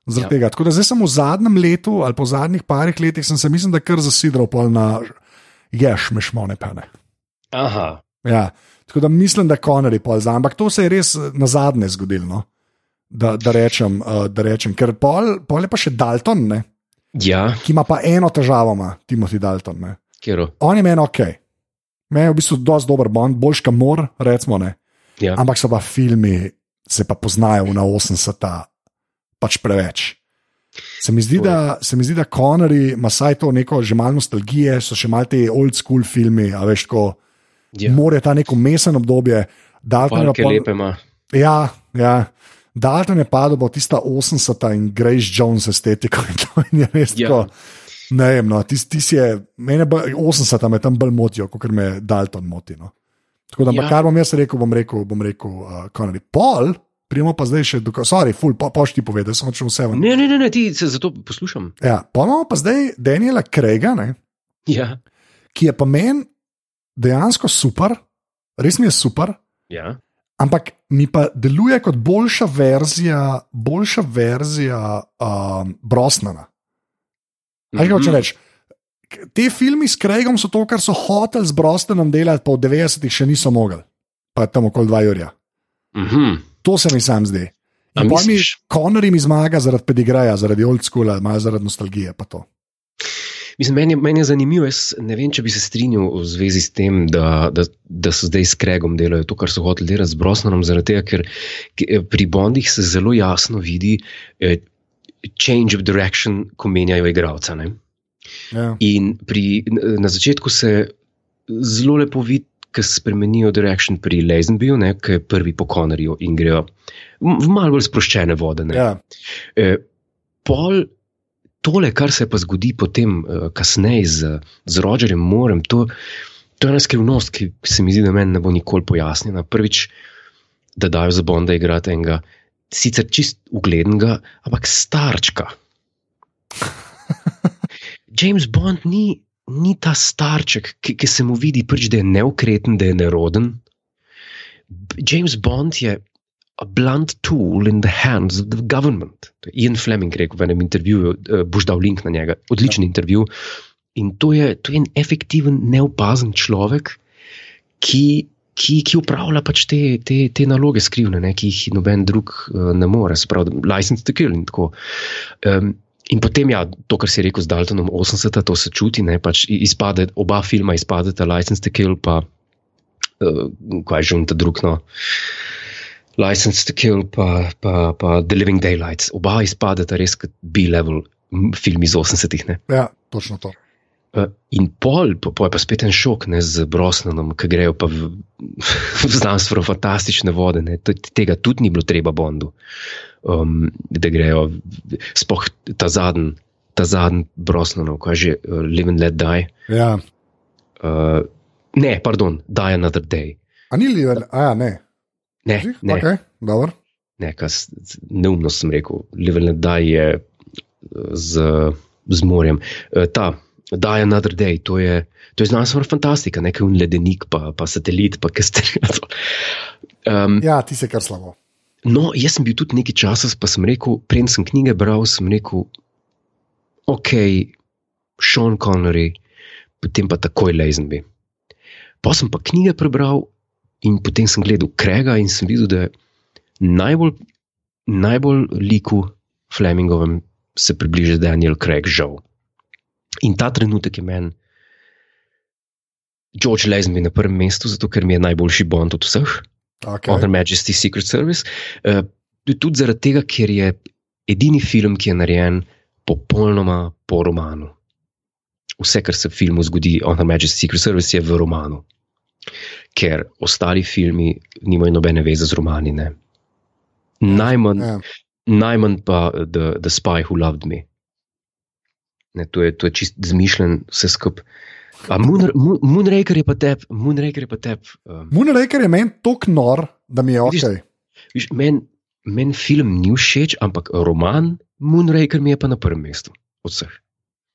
Ja. Tega. Tako da zdaj sem v zadnjem letu ali po zadnjih parih letih, sem se mislim, da kar zasidral pol na ješ, mešmone pene. Aha. Ja. Tako da mislim, da je Connery pol za, ampak to se je res na zadnje zgodilo. No? da, da, rečem, uh, da rečem. Ker pol, pol je pa še Dalton, ja. ki ima pa eno težavo, ima Timothy Dalton. On je meni ok. Meni je v bistvu dosti dober bond, boljš kot mor, recimo. Ja. Ampak so pa filmi, se pa poznajo na 80-ta, pač preveč. Se mi zdi, da, se mi zdi, da Connery ima saj to neko že malo nostalgije, so še malo te old school filmi, a veš, ko ja. mora ta neko mesen obdobje. Dalton je lepe ima. Ja, ja. Dalton je padel v tista 80-ta in Grace Jones estetiko in to je res ja. tako. Ne vem, no, ti, ti si je, mene 80-ta me tam bolj motijo, kot me Dalton moti. No. Tako da, ja. kar bom jaz rekel, bom rekel, bom rekel, uh, Connery. Pol, Prijemo pa zdaj še, sorry, ful, pa pošti povedati, samo če vse vam. Ne, ne, ne, ne, ti se zato poslušam. Ja, pa imamo pa zdaj Daniela Krega, ja. ki je pa meni dejansko super, res mi je super. Ja. Ampak mi pa deluje kot boljša verzija, boljša verzija um, Brosnana. Kaj hoče mhm. reči? Te filme s Kregom so to, kar so hoteli z Brosnanom delati, pa v 90-ih še niso mogli, pa tam okoli 2 urja. Mhm. To se mi sam zdi. Mi, Konori mi zmaga zaradi pedigraja, zaradi old schoola, malo zaradi nostalgije. Mislim, meni, meni je zanimivo, jaz ne vem, če bi se strinjal v zvezi s tem, da, da, da so zdaj s Kregom delajo to, kar so hoteli delati z Brosnanom, zaradi tega, ker eh, pri Bondih se zelo jasno vidi eh, change of direction, ko menjajo igralca. Ja. In pri, na začetku se zelo lepo vidi ki spremenijo direkcijo pri Lezenbiju, ki je prvi po Konorju in grejo v malo bolj sproščene vode. Ja. E, pol tole, kar se pa zgodi potem, e, kasneje z, z Rogerjem Morem, to, to je ena skrivnost, ki se mi zdi, da meni ne bo nikoli pojasnjena. Prvič, da dajo za Bonda igrati enega, sicer čist uglednega, ampak starčka. James Bond ni ni ta starček, ki, ki se mu vidi, prč, da je neukreten, da je neroden. James Bond je a blunt tool in the hands of the government. Ian Fleming rekel v enem intervjuju, uh, boš dal link na njega, odličen ja. intervju. In to je, to je en efektiven, neopazen človek, ki, ki, ki upravlja pač te, te, te naloge skrivne, ne, ki jih noben drug uh, ne more, spravi, license to kill in tako. Um, In potem, ja, to, kar si rekel z Daltonom, 80, to se čuti, ne pač izpade, oba filma izpadeta, License to Kill, pa uh, kaj že ta drug, no, License to Kill, pa, pa, pa The Living Daylights. Oba izpadeta res kot B-level film iz 80-ih. Ja, točno to. Uh, in pol, po, po je pa spet en šok ne, z Brosnanom, ki grejo pa v, v znanstveno fantastične vode. Ne, tega tudi ni bilo treba Bondu. Uh, um, da grejo, spoh ta zadnji, ta zadnji Brosnanov, kaj že, uh, Live and Let Die. Ja. Uh, ne, pardon, Die Another Day. A ni Live and ja, ne. Ne, ne. Okay, ne, kas, neumno sem rekel, Live and Let Die je uh, z, z morjem. Uh, ta, Die Another Day, to je, to je znanstvena fantastika, nekaj ledenik, pa, pa satelit, pa kaj ste. um, ja, ti se kar slabo. No, jaz sem bil tudi nekaj časa, pa sem rekel, preden sem knjige bral, sem rekel, ok, Sean Connery, potem pa takoj Lezenby. Pa sem pa knjige prebral in potem sem gledal Krega in sem videl, da je najbolj, najbolj liku Flemingovem se približa Daniel Craig, žal. In ta trenutek je meni. George Lezenby na prvem mestu, zato ker mi je najboljši Bond od vseh okay. Honor Majesty Secret Service. Uh, tudi zaradi tega, ker je edini film, ki je narejen popolnoma po romanu. Vse, kar se v filmu zgodi, Honor Majesty Secret Service je v romanu. Ker ostali filmi nimajo nobene veze z romani. Ne. Najmanj, yeah. Ja. najmanj pa the, the Spy Who Loved Me. Ne, to, je, to je čist zmišljen, vse skupaj. Moonraker je pa tep. Moonraker je, pa tep, um. Moonraker je meni tako nor, da mi je ok. Meni men film ni všeč, ampak roman Moonraker mi je pa na prvem mestu od vseh.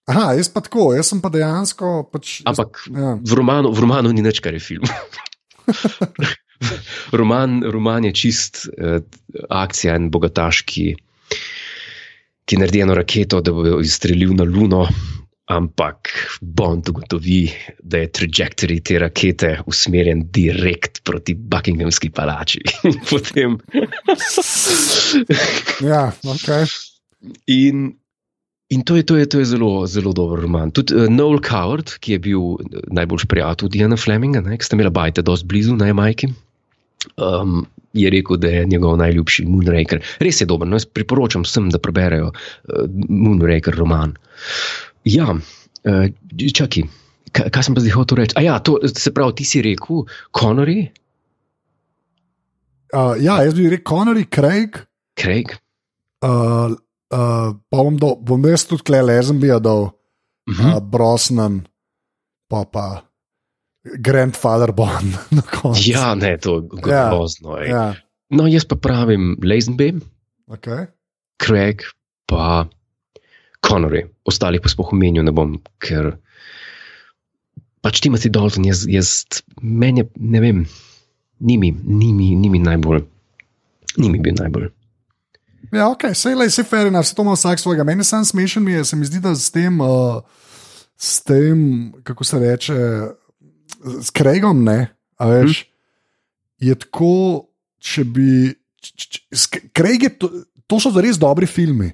Aha, jaz pa tako, jaz sem pa dejansko. Pač, ampak ja. v, romanu, v romanu ni nič, kar je film. roman, roman je čist uh, akcija in bogataški, ki naredi eno raketo, da bo izstrelil na Luno ampak Bond ugotovi, da je trajektorij te rakete usmerjen direkt proti Buckinghamski palači. Potem... ja, ok. In In to je, to je, to je zelo, zelo dober roman. Tudi uh, Noel Coward, ki je bil eh, najboljši prijatelj Diana Fleminga, ki sta imela bajte dosti blizu na Jamajki, um, je rekel, da je njegov najljubši Moonraker. Res je dober, no, jaz priporočam vsem, da preberejo uh, Moonraker roman. Ja, uh, čakaj, kaj, kaj sem pa zdaj hotel reči? A ja, to se pravi, ti si rekel, Connery. Uh, ja, jaz bi rekel Connery, Craig. Craig. Uh, uh, pa bom, do, bom jaz tudi tukaj lezen, bi dal uh -huh. uh, Brosnan, pa pa Grandfather Bond. ja, ne, to je grozno. Ja, ja. No, jaz pa pravim Lazenbeam, okay. Craig, pa Connery, ostalih pa spohomenju ne bom, ker pač ti imaš Dolphin, jaz, jaz meni, ne vem, nimi, nimi, nimi najbolj, nimi bil najbolj. Ja, ok, vse je vse fair, da se to ima vsak svojega. Meni sam smešen mi je, se mi zdi, da s tem, uh, s tem kako se reče, s Kregom, ne, veš, hm. je tako, če bi. Kreg je, to, to so res dobri filmi.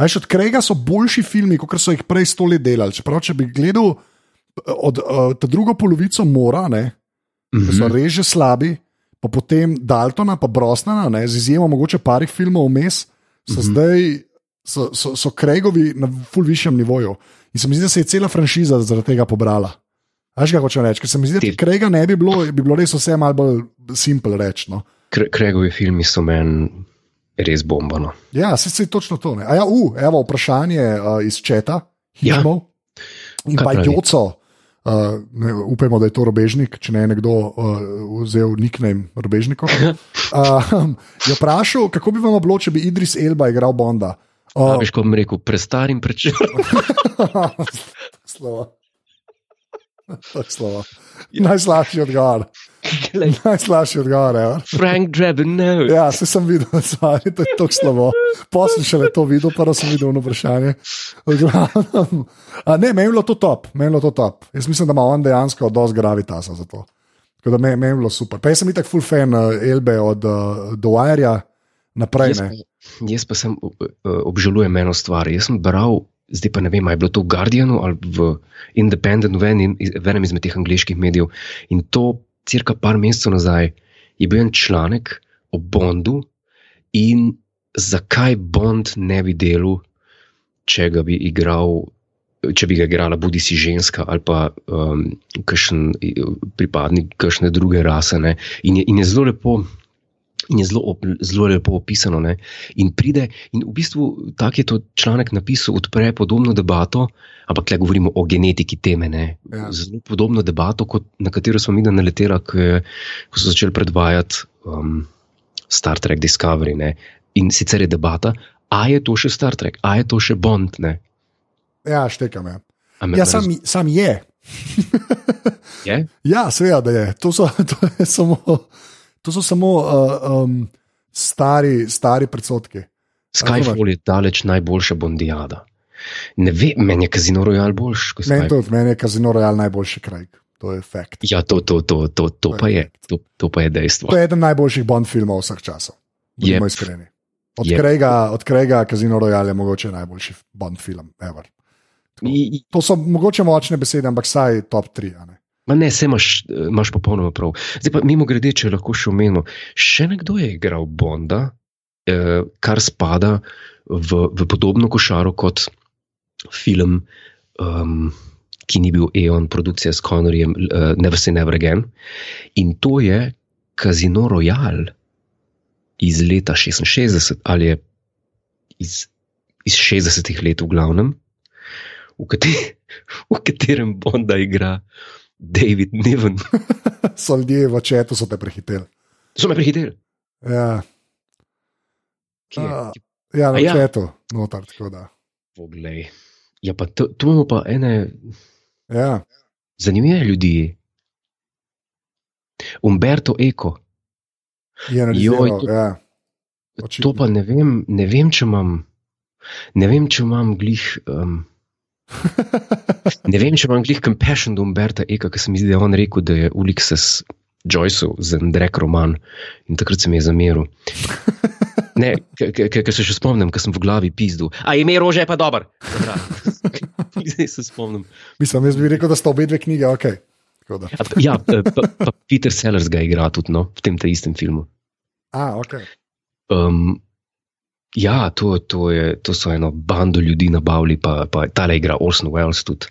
Veš, od Krega so boljši filmi, kot so jih prej sto let delali. Čeprav, če bi gledal od uh, te drugo polovico mora, ne, mm -hmm. so res že slabi pa potem Daltona, pa Brosnana, ne, z izjemo mogoče parih filmov vmes, so mm -hmm. zdaj, so, so, so Kregovi na ful višjem nivoju. In se mi zdi, da se je cela franšiza zaradi tega pobrala. Až ga hočem reči, ker se mi zdi, da če Krega ne bi bilo, bi bilo res vse malo bolj simpel reči. No. Kregovi filmi so meni res bombano. Ja, se je točno to. Ne. A ja, uh, evo vprašanje uh, iz četa, Himov. Ja. In pa Joco. Uh, ne, upajmo, da je to robežnik, če ne je nekdo uh, vzel nickname robežnikov. Uh, je vprašal, kako bi vam bilo, če bi Idris Elba igral Bonda. Uh, Veš, ko bi rekel, prestar in prečrn. Slovo. Slovo. Najslabši odgovor. Najslabši odgovor. Ja. Frank Drebin, ne. Ja, se sem videl, da je to tako slabo. Poslušaj, še le to videl, pa sem videl vprašanje. Ne, meni je bilo to top, meni je bilo to top. Jaz mislim, da ima on dejansko dosti gravitasa za to. Tako da meni je bilo super. Pa jaz sem itak full fan uh, Elbe od uh, Dwyerja naprej. Jaz pa, jaz pa sem uh, obžalujem eno stvar. Jaz sem bral zdaj pa ne vem, ali je bilo to v Guardianu ali v Independent, v enem, v enem izmed teh angliških medijev. In to, cirka par mesecev nazaj, je bil en članek o Bondu in zakaj Bond ne bi delal, če ga bi igral. Če bi ga igrala, bodi si ženska ali pa um, kakšen pripadnik kakšne druge rase. In je, in je zelo lepo in je zelo, zelo lepo opisano. Ne? In pride, in v bistvu tako je to članek napisal, odpre podobno debato, ampak le govorimo o genetiki teme. Ja. Zelo podobno debato, kot, na katero smo mi naleteli, ko so začeli predvajati um, Star Trek Discovery. Ne? In sicer je debata, a je to še Star Trek, a je to še Bond. Ne? Ja, štekam. Ja, ja sam, sam je. je? Ja, seveda je. To, so, to je samo. To so samo uh, um, stari, stari predsotki. Skyfall je daleč najboljša bondijada. Ne vem, meni je Casino Royale boljši. Meni, meni je Casino Royale najboljši kraj. To je fakt. Ja, to, to, to, to, to, to, pa je, to, to pa je dejstvo. To je eden najboljših Bond filmov vseh časov. Budimo yep. iskreni. Od yep. Krega Casino Royale je mogoče najboljši Bond film ever. To so mogoče močne besede, ampak saj top 3. Ma ne, se imaš, imaš popolnoma prav. Zdaj pa mimo grede, če lahko še omenimo, še nekdo je igral Bonda, eh, kar spada v, v podobno košaro kot film, um, ki ni bil Eon, produkcija s Connorjem, uh, Never Say Never Again. In to je Casino Royale iz leta 66 ali je iz, iz 60-ih let, v glavnem, v, kateri, v katerem Bonda igra. David Niven. so ljudje v četu, so te prehiteli. So me prehiteli. Ja. Uh, ja, na ja. četu, notar. Poglej. Ja, pa tu imamo pa ene. Ja. Zanimive ljudi. Umberto Eko. Ja, Joj, to, ja. to pa ne vem, ne vem, če imam, ne vem, če imam glih. Um, ne vem, če imam glih compassion do Umberta Eka, ker se mi zdi, da je on rekel, da je Ulysses Joyce za Drek roman in takrat se mi je zameril. Ne, ker se še spomnim, ker sem v glavi pizdu. A ime rože je pa dober. Zdaj se spomnim. Mislim, jaz bi rekel, da sta obe dve knjige ok. ja, pa, pa Peter Sellers ga igra tudi no, v tem istem filmu. A, ok. Um, Ja, to, to, je, to so eno bando ljudi nabavili, pa, pa ta le igra Orson Welles tudi.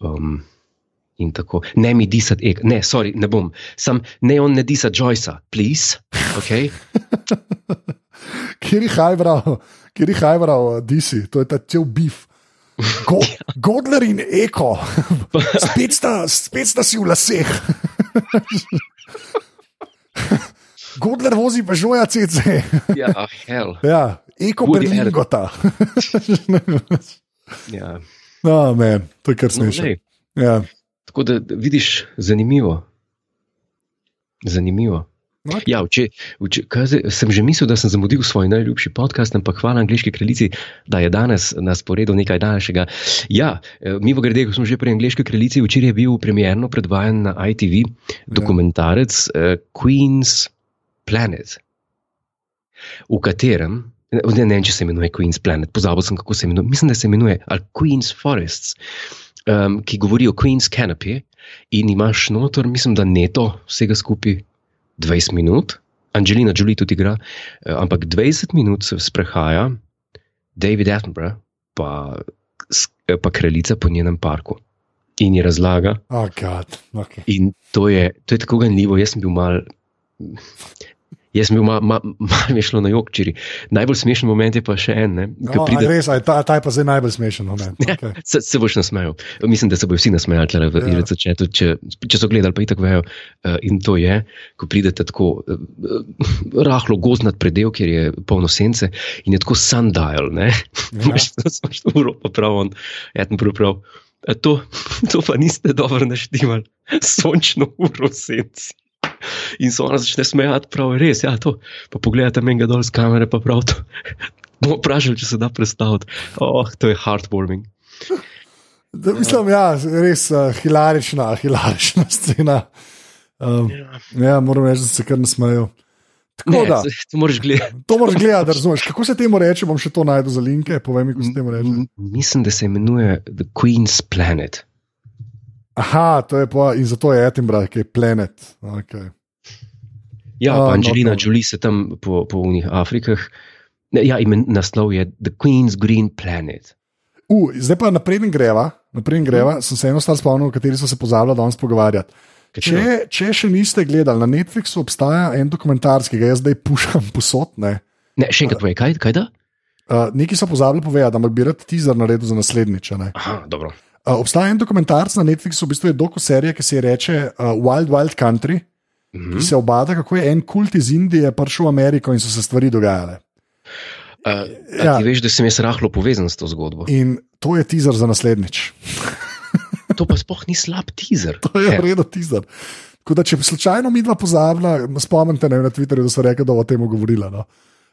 Um, in tako. Ne mi disati, ne, sorry, ne bom. Sam ne on ne disati Joycea, please. Okay? Kjer je hajbral, kjer je hajbral, disi, to je ta cel bif. Go, Godler in Eko, spet sta, spet sta si v laseh. Godler vozi pa žoja CC. ja, hell. Ja, eko Berlingota. ja. No, men, to je kar no, smešno. No, ja. Tako da vidiš, zanimivo. Zanimivo. Okay. Ja, če, če, kaze, sem že mislil, da sem zamudil svoj najljubši podcast, ampak hvala angliški kraljici, da je danes na sporedu nekaj daljšega. Ja, eh, mi v grede, ko smo že pri angliški kraljici, včeraj je bil premjerno predvajan na ITV ja. dokumentarec uh, Queen's Planet, v katerem, ne, ne vem, če se imenuje Queen's Planet, pozabil sem, kako se imenuje, mislim, da se imenuje Queen's Forests, um, ki govori o Queen's Canopy in imaš notor, mislim, da neto vsega skupaj 20 minut. Angelina Jolie tudi igra, eh, ampak 20 minut se sprehaja David Attenborough, pa, pa kraljica po njenem parku. In ji razlaga. Oh okay. In to je, to je tako ganljivo. Jaz sem bil mal, Jaz sem bil malo ma, ma, šlo na jog, čiri. Najbolj smešen moment je pa še en. No, pride... Res, aj, ta, ta je pa zdaj najbolj smešen moment. Okay. Ja, se, se boš nasmejal. Mislim, da se bodo vsi nasmejali, tle, v, ja. začetu, če, če so gledali, pa i tako vejo. Uh, in to je, ko pridete tako uh, rahlo gozdnat predel, kjer je polno sence in je tako sundial. Ja. Smo šli v Evropo, prav on, etem prav prav. To, to pa niste dobro naštivali, sončno uro senci. In so ona začne smejati, prav je res. Ja, to. Pa pogledajte meni dol z kamere, pa prav to. Bomo vprašali, če se da predstaviti. Oh, to je heartwarming. Da, mislim, ja, res uh, hilarična, hilarična scena. Um, ja. ja, moram reči, da se kar ne smejo. Ne, da, to moraš gledati. To moraš gledati, razumeš. Kako se temu reče, bom še to najdel za linke. Povej mi, kako se temu reče. Mislim, da se imenuje The Queen's Planet. Aha, to je pa in zato je Edinburgh, ki je planet. Okay. Ja, pa Angelina no, Jolie se tam po, po unih Afrikah. Ja, imen naslov je The Queen's Green Planet. Uh, zdaj pa naprej greva, naprej greva. Hmm. Sem se eno stvar spomnil, o kateri smo se pozabili danes pogovarjati. Če, če še niste gledali, na Netflixu obstaja en dokumentarski, ki ga jaz zdaj pušam posod. Ne, ne še enkrat povej, kaj, kaj da? Uh, Nekaj so pozabili povedati, da bi rad teaser naredil za naslednjič. Aha, dobro. Uh, obstaja en dokumentarc na Netflixu, v bistvu je dokuserija, ki se imenuje uh, Wild Wild Country, -hmm. ki se obada, kako je en kult iz Indije prišel v Ameriko in so se stvari dogajale. Uh, ja. Ti veš, da sem jaz rahlo povezan s to zgodbo. In to je teaser za naslednjič. to pa sploh ni slab teaser. to je redo teaser. Da, če slučajno mi dva pozabila, spomnite me na Twitterju, da so rekli, da bo o tem govorila. No.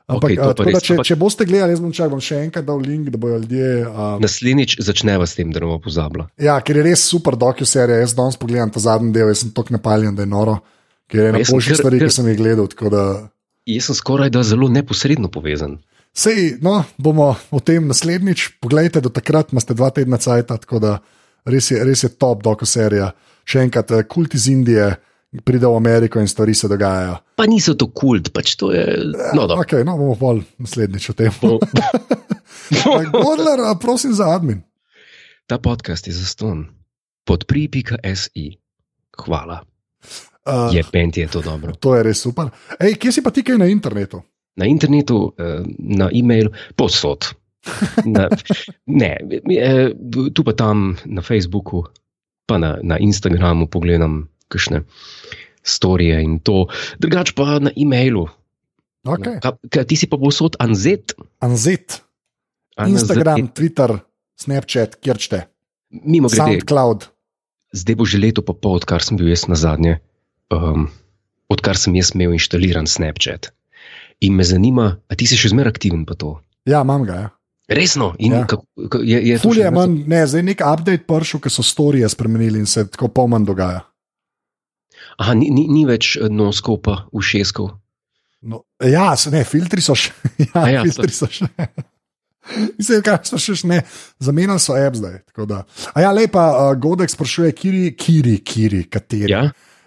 Ampak, okay, a, da, če, če boste gledali, jaz bom, čak, bom še enkrat dal link, da bodo ljudje. Um, Naslednjič začneva s tem, da bomo pozabili. Ja, ker je res super dokuserija. Jaz danes pogledam ta zadnji del, jaz sem tako napaljen, da je noro. Ker je ena boljših stvari, ki sem jih gledal. Da... Jaz sem skoraj da zelo neposredno povezan. Sej, no, bomo o tem naslednjič. Poglejte, do takrat imate dva tedna cajt, tako da res je, res je top dokuserija. Še enkrat, eh, kult iz Indije pride v Ameriko in stvari se dogajajo. Pa niso to kult, pač to je. No, ja, okay, no bomo pa naslednjič o tem. Godler, prosim za admin. Ta podcast je zaston. Podpri.si. Hvala. Uh, je pent, je to dobro. To je res super. Ej, kje si pa ti kaj na internetu? Na internetu, eh, na e-mail, posod. Na, ne, eh, tu pa tam na Facebooku, pa na, na Instagramu pogledam kakšne storije in to, drugač pa na e-mailu. Okay. Ka, ka, ti si pa posod Anzet. Anzet. Instagram, Anzet. Twitter, Snapchat, kjer čete. Mimo grede. SoundCloud. Zdaj bo že leto pa pol, odkar sem bil jaz na zadnje, um, odkar sem jaz imel inštaliran Snapchat. In me zanima, ali ti si še zmeraj aktiven pa to? Ja, imam ga. Ja. Resno, in ja. kako je, je to? Je manj, ne, zdaj nek update pršel, ki so storije spremenili in se tako pomen dogaja. Aha, ni, ni, ni več noskov, pa ušeskov. No, ja, ne, filtri so še. Ja, ja, filtri so še. Mislim, da so še ne, zamenjali so app zdaj. A ja, lepa, uh, Godek sprašuje, kiri, kiri, kiri, kateri. Ja?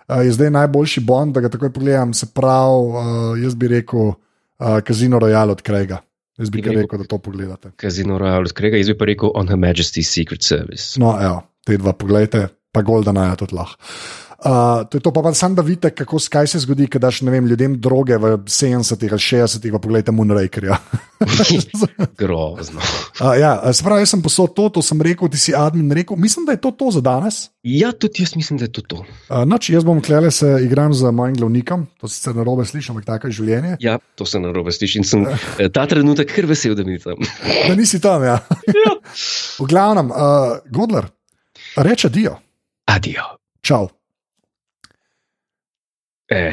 Uh, je zdaj najboljši bond, da ga takoj pogledam. Se pravi, uh, jaz bi rekel, uh, Casino Royale od Krega. Jaz bi rekel, rekel, da to pogledate. Casino Royale od Krega, jaz bi pa rekel On Her Majesty's Secret Service. No, evo, te dva pogledajte, pa Golden Eye tudi lahko. Uh, to je to, pa, pa samo da vidite, kako kaj se zgodi, ker daš vem, ljudem droge v 70-ih ali 60-ih, pa pogledajte Moonrakerja. Grozno. Uh, ja, spravi, jaz sem posod to, to sem rekel, ti si admin rekel. Mislim, da je to to za danes. Ja, tudi jaz mislim, da je to to. Uh, noč, jaz bom klele se igram z mojim glavnikom, to se na robe sliši, ampak tako je življenje. Ja, to se na robe sliši in sem eh, ta trenutek kar vesel, da nisem tam. da nisi tam, ja. ja. v glavnem, uh, Godler, reče adijo. Adijo. Čau. Eh.